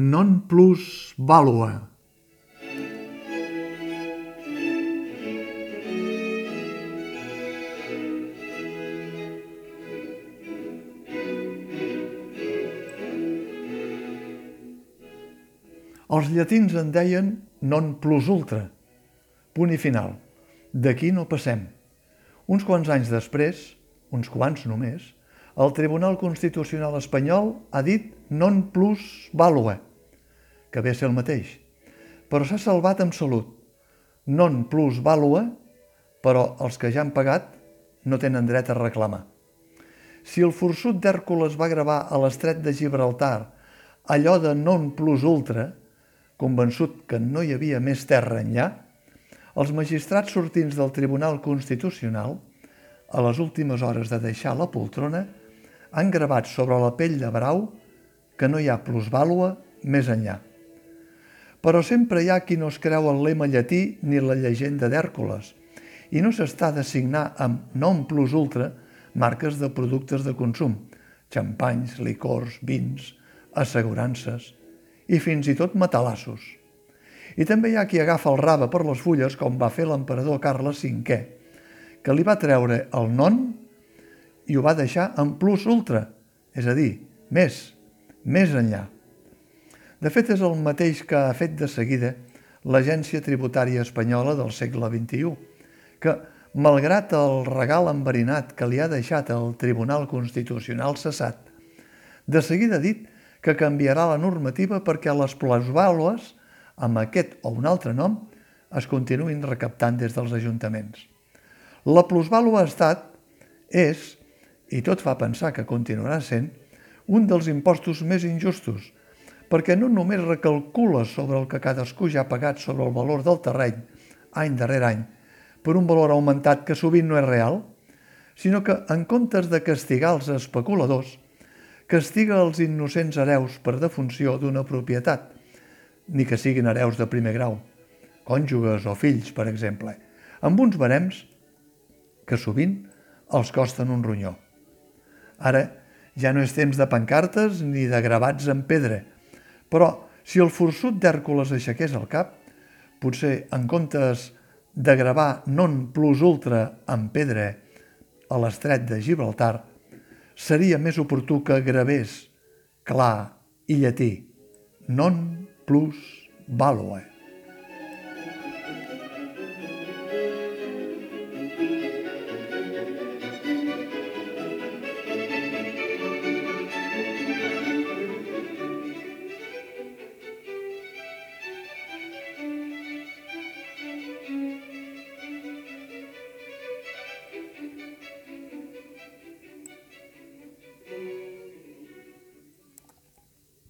non plus valua. Els llatins en deien non plus ultra, punt i final. D'aquí no passem. Uns quants anys després, uns quants només, el Tribunal Constitucional espanyol ha dit non plus value, que ve a ser el mateix, però s'ha salvat amb salut. Non plus value, però els que ja han pagat no tenen dret a reclamar. Si el forçut d'Hèrcules va gravar a l'estret de Gibraltar allò de non plus ultra, convençut que no hi havia més terra enllà, els magistrats sortins del Tribunal Constitucional, a les últimes hores de deixar la poltrona, han gravat sobre la pell de brau que no hi ha plusvàlua més enllà. Però sempre hi ha qui no es creu el lema llatí ni la llegenda d'Hèrcules i no s'està de signar amb nom plus ultra marques de productes de consum, xampanys, licors, vins, assegurances, i fins i tot matalassos. I també hi ha qui agafa el rave per les fulles, com va fer l'emperador Carles V, que li va treure el non i ho va deixar en plus ultra, és a dir, més, més enllà. De fet, és el mateix que ha fet de seguida l'Agència Tributària Espanyola del segle XXI, que, malgrat el regal enverinat que li ha deixat el Tribunal Constitucional cessat, de seguida ha dit que canviarà la normativa perquè les plusvàlues, amb aquest o un altre nom, es continuïn recaptant des dels ajuntaments. La plusvàlua estat, és, i tot fa pensar que continuarà sent, un dels impostos més injustos, perquè no només recalcula sobre el que cadascú ja ha pagat sobre el valor del terreny, any darrere any, per un valor augmentat que sovint no és real, sinó que, en comptes de castigar els especuladors, castiga els innocents hereus per defunció d'una propietat, ni que siguin hereus de primer grau, cònjuges o fills, per exemple, amb uns barems que sovint els costen un ronyó. Ara ja no és temps de pancartes ni de gravats en pedra, però si el forçut d'Hèrcules aixequés el cap, potser en comptes de gravar non plus ultra en pedra a l'estret de Gibraltar, seria més oportú que gravés clar i llatí non plus value.